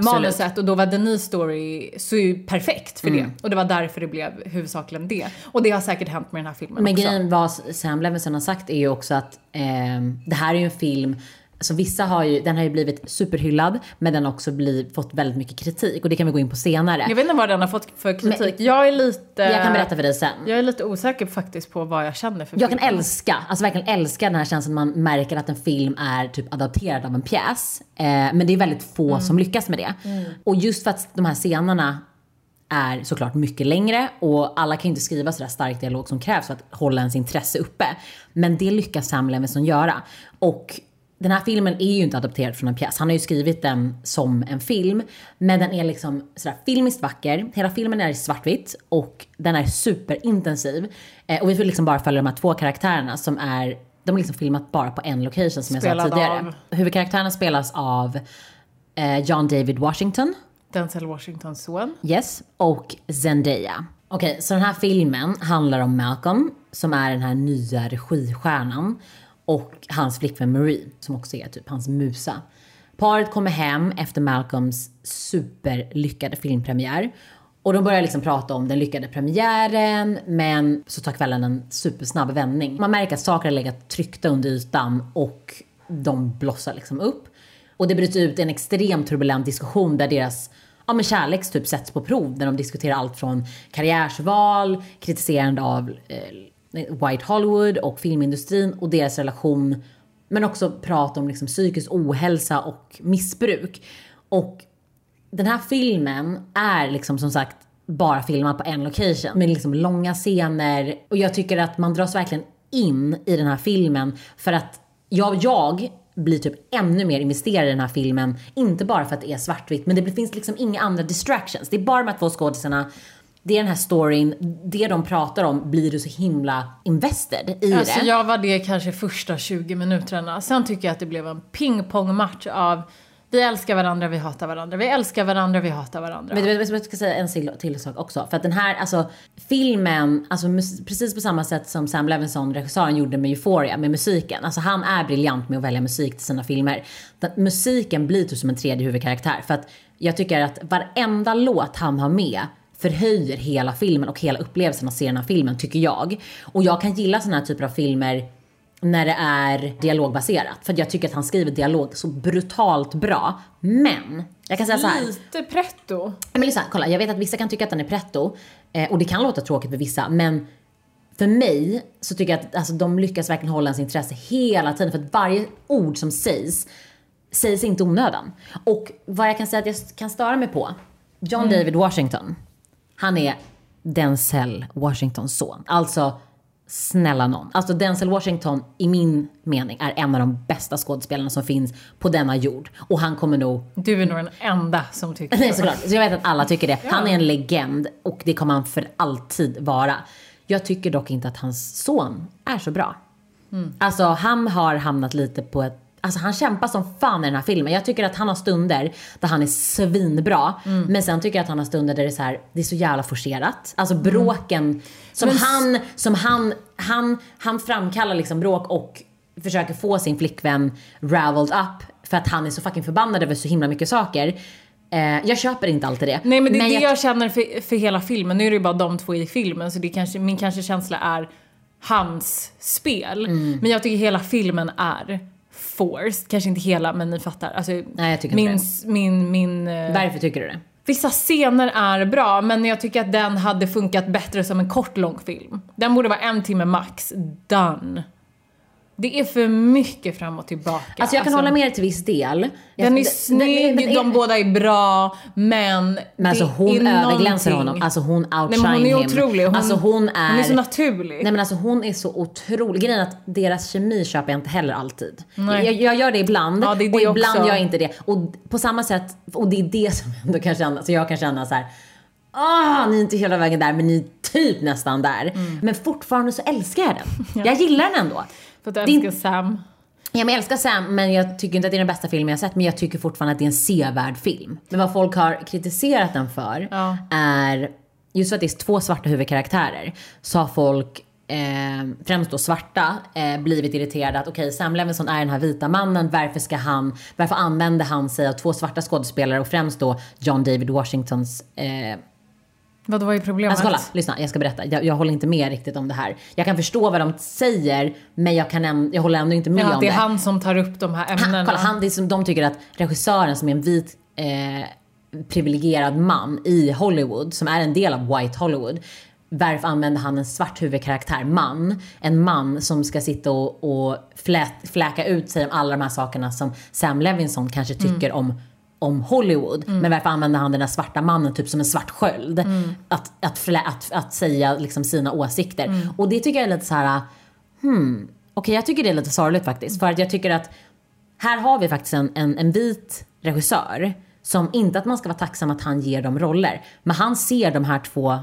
manuset och då var Denise story så ju perfekt för det. Och det var därför det blev huvudsakligen det. Och det har säkert hänt med den här filmen Men också. grejen vad Sam Levinson har sagt är ju också att ehm, det här är ju en film Alltså vissa har ju, den har ju blivit superhyllad men den har också blivit, fått väldigt mycket kritik och det kan vi gå in på senare. Jag vet inte vad den har fått för kritik. jag är lite... Jag kan berätta för dig sen. Jag är lite osäker faktiskt på vad jag känner för Jag kan film. älska, alltså verkligen älska den här känslan man märker att en film är typ adapterad av en pjäs. Eh, men det är väldigt få som lyckas med det. Och just för att de här scenerna är såklart mycket längre och alla kan inte skriva sådär stark dialog som krävs för att hålla ens intresse uppe. Men det lyckas Sam Levinson göra. Och den här filmen är ju inte adapterad från en pjäs. Han har ju skrivit den som en film. Men den är liksom sådär filmiskt vacker. Hela filmen är svartvitt och den är superintensiv. Eh, och vi får liksom bara följa de här två karaktärerna som är, de är liksom filmat bara på en location som jag sa Spelad tidigare. av? Huvudkaraktärerna spelas av eh, John David Washington. Denzel Washingtons son. Yes, och Zendaya. Okej, så den här filmen handlar om Malcolm som är den här nya registjärnan och hans flickvän Marie som också är typ hans musa. Paret kommer hem efter Malcolms superlyckade filmpremiär och de börjar liksom prata om den lyckade premiären men så tar kvällen en supersnabb vändning. Man märker att saker har legat tryckta under ytan och de blossar liksom upp. Och det bryter ut en extremt turbulent diskussion där deras ja, men kärlek typ sätts på prov. Där de diskuterar allt från karriärsval, kritiserande av eh, White Hollywood och filmindustrin och deras relation. Men också prata om liksom psykisk ohälsa och missbruk. Och den här filmen är liksom som sagt bara filmad på en location med liksom långa scener och jag tycker att man dras verkligen in i den här filmen för att jag, jag blir typ ännu mer investerad i den här filmen. Inte bara för att det är svartvitt men det finns liksom inga andra distractions. Det är bara de här två skådisarna det är den här storyn, det de pratar om blir du så himla invested i Alltså det. jag var det kanske första 20 minuterna. Sen tycker jag att det blev en pingpongmatch av vi älskar varandra, vi hatar varandra. Vi älskar varandra, vi hatar varandra. Men jag ska säga en till, sak också. För att den här, alltså filmen, alltså precis på samma sätt som Sam Levinson, regissören, gjorde med Euphoria, med musiken. Alltså han är briljant med att välja musik till sina filmer. Den, musiken blir typ som en tredje huvudkaraktär. För att jag tycker att varenda låt han har med förhöjer hela filmen och hela upplevelsen att se den här filmen, tycker jag. Och jag kan gilla såna här typer av filmer när det är dialogbaserat. För jag tycker att han skriver dialog så brutalt bra. Men, jag kan säga så här. Lite pretto. Men lyssna, kolla. Jag vet att vissa kan tycka att den är pretto. Eh, och det kan låta tråkigt för vissa. Men för mig så tycker jag att alltså, de lyckas verkligen hålla ens intresse hela tiden. För att varje ord som sägs, sägs inte onödan. Och vad jag kan säga att jag kan störa mig på. John David Washington. Han är Denzel Washingtons son. Alltså, snälla någon. Alltså Denzel Washington, i min mening, är en av de bästa skådespelarna som finns på denna jord. Och han kommer nog Du är nog den enda som tycker Nej så. såklart, så jag vet att alla tycker det. Han är en legend och det kommer han för alltid vara. Jag tycker dock inte att hans son är så bra. Alltså han har hamnat lite på ett Alltså han kämpar som fan i den här filmen. Jag tycker att han har stunder där han är svinbra. Men sen tycker jag att han har stunder där det är så här, det är så jävla forcerat. Alltså bråken som Men han, som han, han, han framkallar liksom bråk och försöker få sin flickvän raveled up för att han är så fucking förbannad över så himla mycket saker. Eh, jag köper inte alltid det. Nej men det är det jag, jag känner för, för hela filmen. Nu är det ju bara de två i filmen så det kanske, min kanske känsla är hans spel. Mm. Men jag tycker hela filmen är forced. Kanske inte hela men ni fattar. Alltså, Nej, jag tycker min, inte min, min, eh, Varför tycker du det? Vissa scener är bra men jag tycker att den hade funkat bättre som en kort långfilm. Den borde vara en timme max. Done. Det är för mycket fram och tillbaka. Alltså jag kan hålla med till viss del. Den är snygg, den- den- de båda är bra, men Men alltså hon överglänser honom. Alltså hon outshine Nej men hon är him. otrolig. Hon, alltså hon är... hon är så naturlig. Nej men alltså hon är så otrolig. Grejen är att deras kemi köper jag inte heller alltid. Nej. Jag, jag gör det ibland Ja, det det och ibland också. gör jag inte det. Och på samma sätt, och det är det som ändå kan känna, så jag kan känna så här. Ah, ni är inte hela vägen där men ni är typ nästan där. Mm. Men fortfarande så älskar jag den. Jag gillar den ändå. För att Din- älskar Sam. Ja, men jag älskar Sam men jag tycker inte att det är den bästa filmen jag sett men jag tycker fortfarande att det är en sevärd film. Men vad folk har kritiserat den för Ja. är just för att det är två svarta huvudkaraktärer så har folk Eh, främst då svarta, eh, blivit irriterade att okej Sam Levinson är den här vita mannen, varför ska han, varför använder han sig av två svarta skådespelare och främst då John David Washingtons eh, Vad var ju problemet? Alltså kolla, lyssna, jag ska berätta. Jag, jag håller inte med riktigt om det här. Jag kan förstå vad de säger, men jag, kan äm, jag håller ändå inte med Ja, om det det. är han som tar upp de här ämnena. Han, kolla, han, det är som de tycker att regissören som är en vit eh, privilegierad man i Hollywood, som är en del av White Hollywood, varför använder han en svart huvudkaraktär, man, en man som ska sitta och, och flät, fläka ut sig om alla de här sakerna som Sam Levinson kanske tycker om om Hollywood. Men varför använder han den där svarta mannen typ som en svart sköld? Att, att, flä, att, att säga liksom sina åsikter. Och det tycker jag är lite så här. hmm, okej jag tycker det är lite sorgligt faktiskt. För att jag tycker att här har vi faktiskt en, en, en vit regissör som inte att man ska vara tacksam att han ger dem roller. Men han ser de här två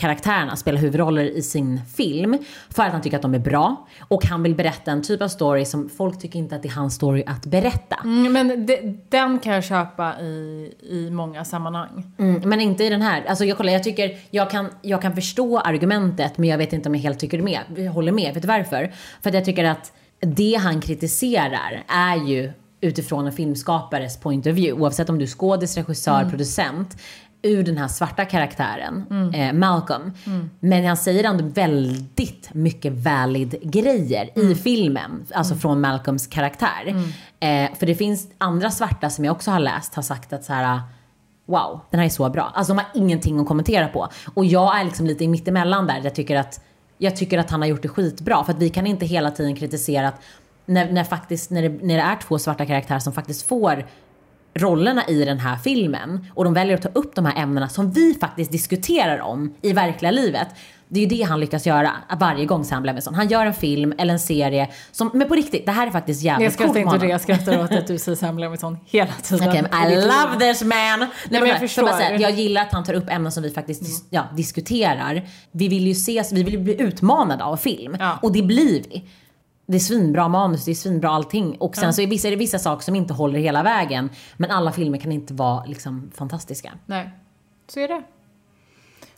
karaktärerna spela huvudroller i sin film för att han tycker att de är bra. Och han vill berätta en typ av story som folk tycker inte att det är hans story att berätta. Mm, men de, den kan jag köpa i, i många sammanhang. Mm, men inte i den här. Alltså jag, kollar, jag, tycker, jag, kan, jag kan förstå argumentet men jag vet inte om jag helt tycker med, jag håller med. Vet du varför? För att jag tycker att det han kritiserar är ju utifrån en filmskapares point of view. Oavsett om du är skådis, regissör, producent. Ur den här svarta karaktären, eh, Malcolm. Men han säger ändå väldigt mycket valid grejer i filmen. Alltså från Malcolms karaktär. Eh, för det finns andra svarta som jag också har läst har sagt att så här wow, den här är så bra. Alltså de har ingenting att kommentera på. Och jag är liksom lite i mittemellan där. Jag tycker att, jag tycker att han har gjort det skitbra. För att vi kan inte hela tiden kritisera att när, när, faktiskt, när, det, när det är två svarta karaktärer som faktiskt får rollerna i den här filmen och de väljer att ta upp de här ämnena som vi faktiskt diskuterar om i verkliga livet. Det är ju det han lyckas göra varje gång Sam Levinson. Han gör en film eller en serie som, men på riktigt, det här är faktiskt jävligt Jag skrattar coolt inte det, jag skrattar åt att du säger Sam Levinson hela tiden. Men I love this man! Nej, men jag bara förstår. Mm. säga, jag gillar att han tar upp ämnen som vi faktiskt dis- ja, diskuterar. Vi vill ju ses, vi vill ju bli utmanade av film. Ja. Och det blir vi. Det är svinbra manus, det är svinbra allting. Och sen så är, vissa, är det vissa saker som inte håller hela vägen. Men alla filmer kan inte vara liksom fantastiska. Nej, så är det.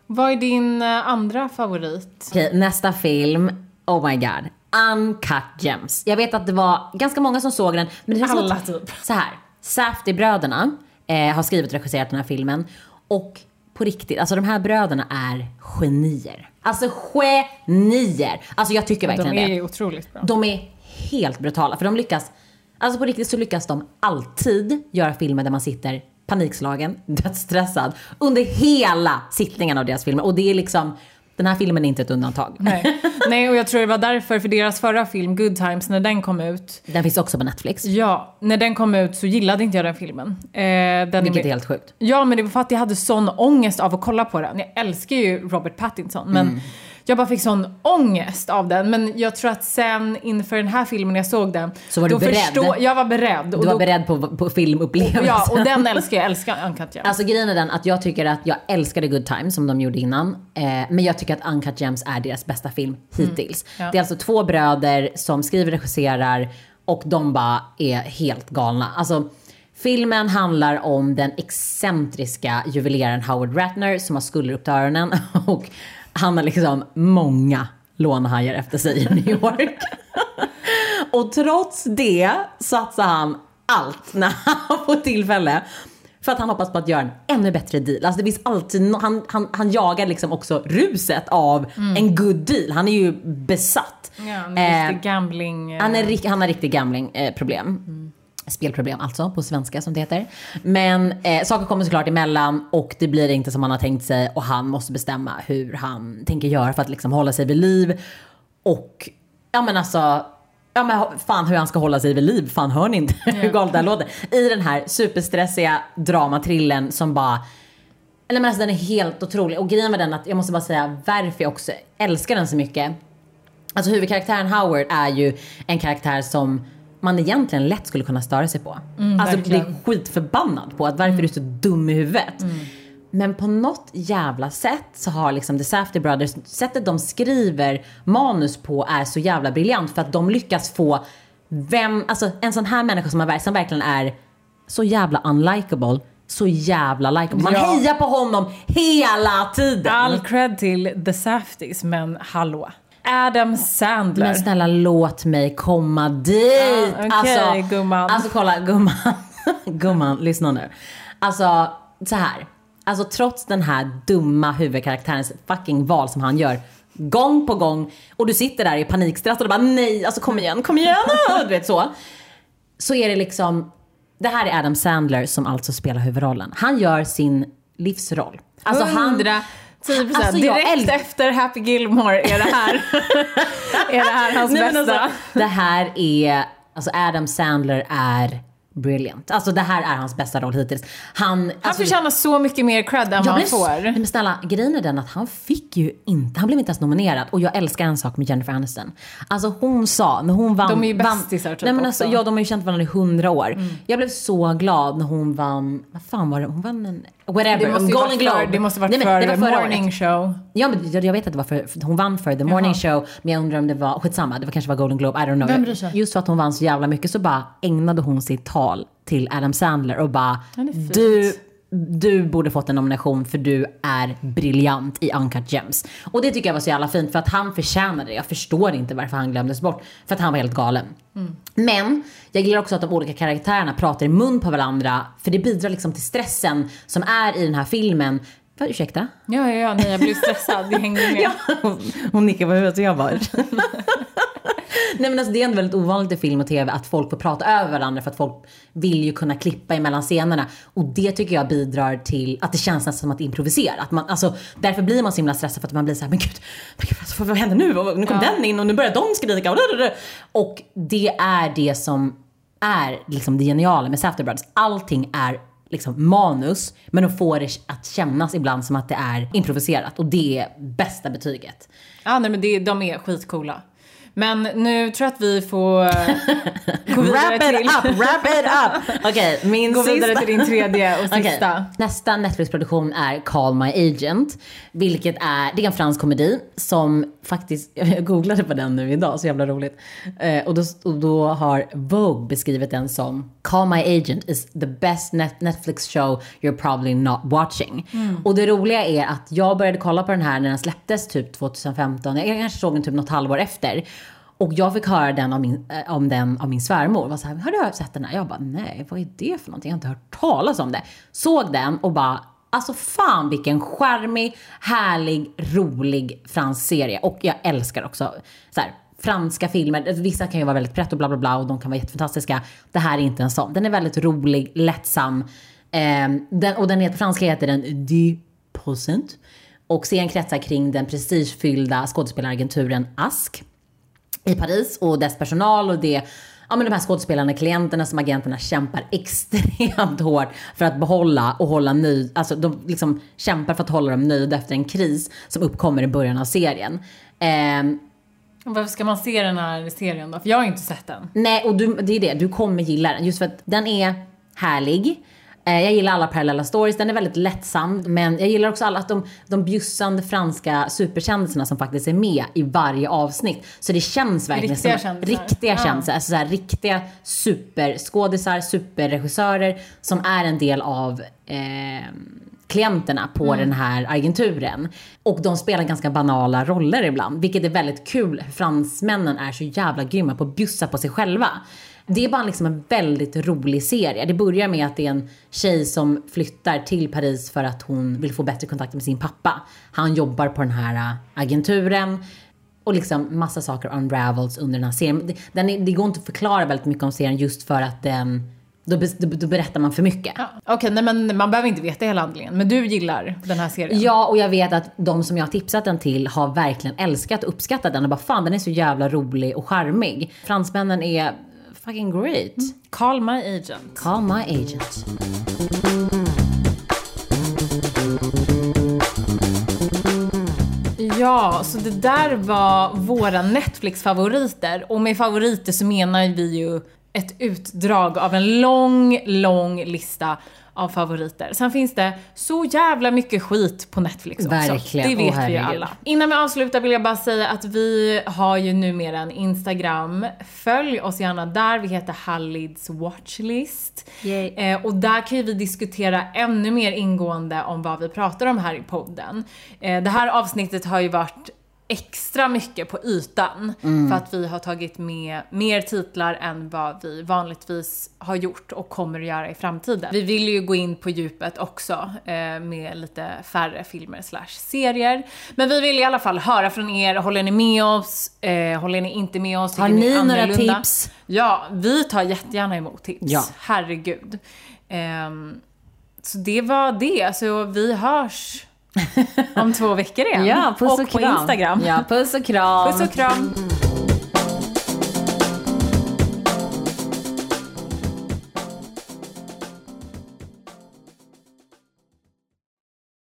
Vad är din eh, andra favorit? Okej, nästa film. Oh my god. Uncut Gems. Jag vet att det var ganska många som såg den. Men det Alla typ. Så här. Safdie-bröderna eh, har skrivit och regisserat den här filmen. Och på riktigt, alltså de här bröderna är genier. Alltså genier! Alltså jag tycker De verkligen det. är otroligt bra. De är helt brutala för de lyckas, alltså på riktigt så lyckas de alltid göra filmer där man sitter panikslagen, dödsstressad under hela sittningen av deras filmer. Och det är liksom, den här filmen är inte ett undantag. Nej. Nej, och jag tror det var därför, för deras förra film, Good Times, när den kom ut, Den finns också på Netflix. ja, när den kom ut så gillade inte jag den filmen. Eh, den Vilket är, är helt sjukt. Ja, men det var för att jag hade sån ångest av att kolla på den. Jag älskar ju Robert Pattinson, men Mm. Jag bara fick sån ångest av den. Men jag tror att sen inför den här filmen, när jag såg den, Så var du beredd? förstå- jag var beredd. Du och var då, beredd på, på filmupplevelsen. Ja, och den älskar jag. Älskar Uncut Gems. Alltså grejen är den att jag tycker att jag älskade Good Times som de gjorde innan. Eh, men jag tycker att Uncut Gems är deras bästa film hittills. Ja. Det är alltså två bröder som skriver och regisserar och de bara är helt galna. Alltså filmen handlar om den excentriska juveleraren Howard Ratner som har skulder upp till öronen och han har liksom många lånehajar efter sig i New York. Och trots det satsar han allt när han får tillfälle. För att han hoppas på att göra en ännu bättre deal. Alltså det finns alltid, no- han, han, han jagar liksom också ruset av en good deal. Han är ju besatt. Ja, en Eh, riktig gambling. eh, han, är, rik- han har riktigt gambling-problem. Spelproblem alltså, på svenska som det heter. Men eh, saker kommer såklart emellan och det blir inte som han har tänkt sig och han måste bestämma hur han tänker göra för att liksom hålla sig vid liv. Och ja men alltså, ja men fan hur han ska hålla sig vid liv, fan hör ni inte hur galet det här låter? I den här superstressiga dramatrillen som bara eller men alltså den är helt otrolig. Och grejen med den att jag måste bara säga varför jag också älskar den så mycket. Alltså huvudkaraktären Howard är ju en karaktär som man egentligen lätt skulle kunna störa sig på. alltså bli verkligen. skitförbannad på att varför är du så dum i huvudet. Men på något jävla sätt så har liksom The Safdie Brothers, sättet de skriver manus på är så jävla briljant för att de lyckas få vem, alltså en sån här människa som, har, som verkligen är så jävla unlikable, så jävla likeable. Man Ja. hejar på honom hela tiden. All cred till The Safdies, men hallå. Adam Sandler. Men snälla låt mig komma dit. Ah, okay, alltså, gumman. Alltså kolla gumman. gumman, lyssna nu. Alltså så här. Alltså trots den här dumma huvudkaraktärens fucking val som han gör gång på gång och du sitter där i panikstress och bara nej, alltså kom igen, kom igen, du vet så. Så är det liksom, det här är Adam Sandler som alltså spelar huvudrollen. Han gör sin livsroll. Alltså 100 Typ alltså, direkt efter Happy Gilmore är det här, är det här hans Nej, alltså, bästa. Alltså, det här är, alltså Adam Sandler är brilliant. Alltså det här är hans bästa roll hittills. Han, han alltså, förtjänar så mycket mer cred än vad han får. Men snälla, grejen är den att han fick ju inte, han blev inte ens nominerad. Och jag älskar en sak med Jennifer Aniston. Alltså hon sa, när hon vann. De är ju bästisar typ nej, men alltså, också. Ja de har ju känt varandra i hundra år. Mm. Jag blev så glad när hon vann, vad fan var det, hon vann en whatever, Det måste, Golden Globe. för, det måste varit Nej, men för det var The Morning året. Show. Ja men jag, jag vet att det var för, för hon vann för The Morning Show men jag undrar om det var, skitsamma, det var kanske var Golden Globe, I don't know. Vem bryr sig? Just för att hon vann så jävla mycket så bara ägnade hon sitt tal till Adam Sandler och bara du, du borde fått en nomination för du är briljant i Uncut Gems. Och det tycker jag var så jävla fint för att han förtjänade det. Jag förstår inte varför han glömdes bort. För att han var helt galen. Men jag gillar också att de olika karaktärerna pratar i mun på varandra. För det bidrar liksom till stressen som är i den här filmen. Vad, ursäkta? Ja, ja, ja, nej, jag blev stressad. Det hängde med. Ja, hon nickar på huvudet och jag bara... Nej men alltså det är ändå väldigt ovanligt i film och tv att folk får prata över varandra för att folk vill ju kunna klippa emellan scenerna. Och det tycker jag bidrar till att det känns nästan som att improvisera. Att man, alltså, därför blir man så himla stressad för att man blir så här, men gud, men gud alltså, vad händer nu? Och Nu kom den in och nu börjar de skrika. Och, och det är det som är liksom det geniala med Safdie Brothers. Allting är liksom manus, men de får det att kännas ibland som att det är improviserat. Och det är bästa betyget. Ja, nej, men det, de är skitcoola. Men nu tror jag att vi får eh, gå vidare Wrap it till... up, wrap it up! Okej, min Gå vidare sista. till din tredje och sista. Nästa Netflix-produktion är Call My Agent. Vilket är, det är en fransk komedi som faktiskt, jag googlade på den nu idag, så jävla roligt. Eh, och, då, och då har Vogue beskrivit den som Call My Agent is the best net Netflix show you're probably not watching. Och det roliga är att jag började kolla på den här när den släpptes typ 2015. Jag kanske såg den typ något halvår efter. Och jag fick höra den av min, eh, om den av min svärmor. Var så här, har du sett den här? Jag bara, nej, vad är det för någonting? Jag har inte hört talas om det. Såg den och bara, alltså fan vilken charmig, härlig, rolig fransk serie. Och jag älskar också så här, franska filmer. Vissa kan ju vara väldigt pretto och bla bla bla och de kan vara jättefantastiska. Det här är inte en sån. Den är väldigt rolig, lättsam. Ehm, den, och den heter, franska heter den 10%. Och serien kretsar kring den prestigefyllda skådespelaragenturen Ask i Paris och dess personal och det Ja men de här skådespelarna, klienterna som agenterna kämpar extremt hårt för att behålla och hålla nöjd, alltså de liksom kämpar för att hålla dem nöjda efter en kris som uppkommer i början av serien. Ehm, Varför ska man se den här serien då? För jag har inte sett den. nej och du, det är det, du kommer gilla den just för att den är härlig. Eh, Jag gillar alla parallella stories, den är väldigt lättsam. Men jag gillar också alla att de, de bjussande franska superkändisarna som faktiskt är med i varje avsnitt. Så det känns verkligen Riktiga som kändisar. riktiga Ja. kändisar. Alltså så här, riktiga superskådisar, superregissörer som är en del av eh, klienterna på den här agenturen. Och de spelar ganska banala roller ibland, vilket är väldigt kul. Fransmännen är så jävla grymma på att bjussa på sig själva. Det är bara liksom en väldigt rolig serie. Det börjar med att det är en tjej som flyttar till Paris för att hon vill få bättre kontakt med sin pappa. Han jobbar på den här äh, agenturen. Och liksom massa saker unravels under den här serien. Det- Den är, det går inte att förklara väldigt mycket om serien just för att den, då, be- då, då berättar man för mycket. Ja. Okej, nej men man behöver inte veta hela handlingen. Men du gillar den här serien? Ja, och jag vet att de som jag har tipsat den till har verkligen älskat och uppskattat den och bara fan den är så jävla rolig och charmig. Fransmännen är fucking great. Call my agent. Call my agent. Ja, så det där var våra Netflix-favoriter. Och med favoriter så menar vi ju ett utdrag av en lång, lång lista av favoriter. Sen finns det så jävla mycket skit på Netflix också. Verkligen. Det vet Åh, vi ju alla. Innan vi avslutar vill jag bara säga att vi har ju numera en Instagram. Följ oss gärna där. Vi heter Hallids Watchlist. Eh, och där kan ju vi diskutera ännu mer ingående om vad vi pratar om här i podden. Eh, det här avsnittet har ju varit extra mycket på ytan för att vi har tagit med mer titlar än vad vi vanligtvis har gjort och kommer att göra i framtiden. Vi vill ju gå in på djupet också eh, med lite färre filmer slash serier. Men vi vill i alla fall höra från er. Håller ni med oss? Eh, håller ni inte med oss? Har Tycker ni några tips? Ja, vi tar jättegärna emot tips. Ja. Herregud. Ehm, så det var det. Så vi hörs om två veckor igen. Ja, puss och, på kram. Instagram. Ja, puss och kram. Puss och kram.